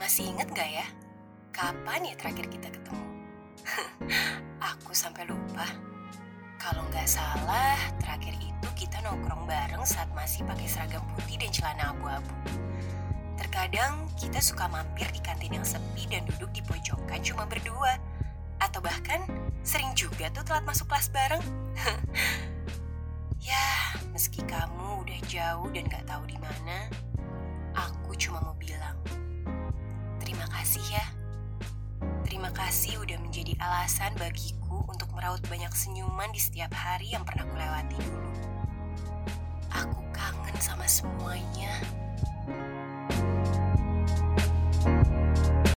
Masih inget gak ya? Kapan ya terakhir kita ketemu? Aku sampai lupa. Kalau nggak salah, terakhir itu kita nongkrong bareng saat masih pakai seragam putih dan celana abu-abu. Terkadang kita suka mampir di kantin yang sepi dan duduk di pojokan cuma berdua. Atau bahkan sering juga tuh telat masuk kelas bareng. ya, meski kamu udah jauh dan gak tahu di mana, kasih ya. Terima kasih udah menjadi alasan bagiku untuk meraut banyak senyuman di setiap hari yang pernah kulewati dulu. Aku kangen sama semuanya.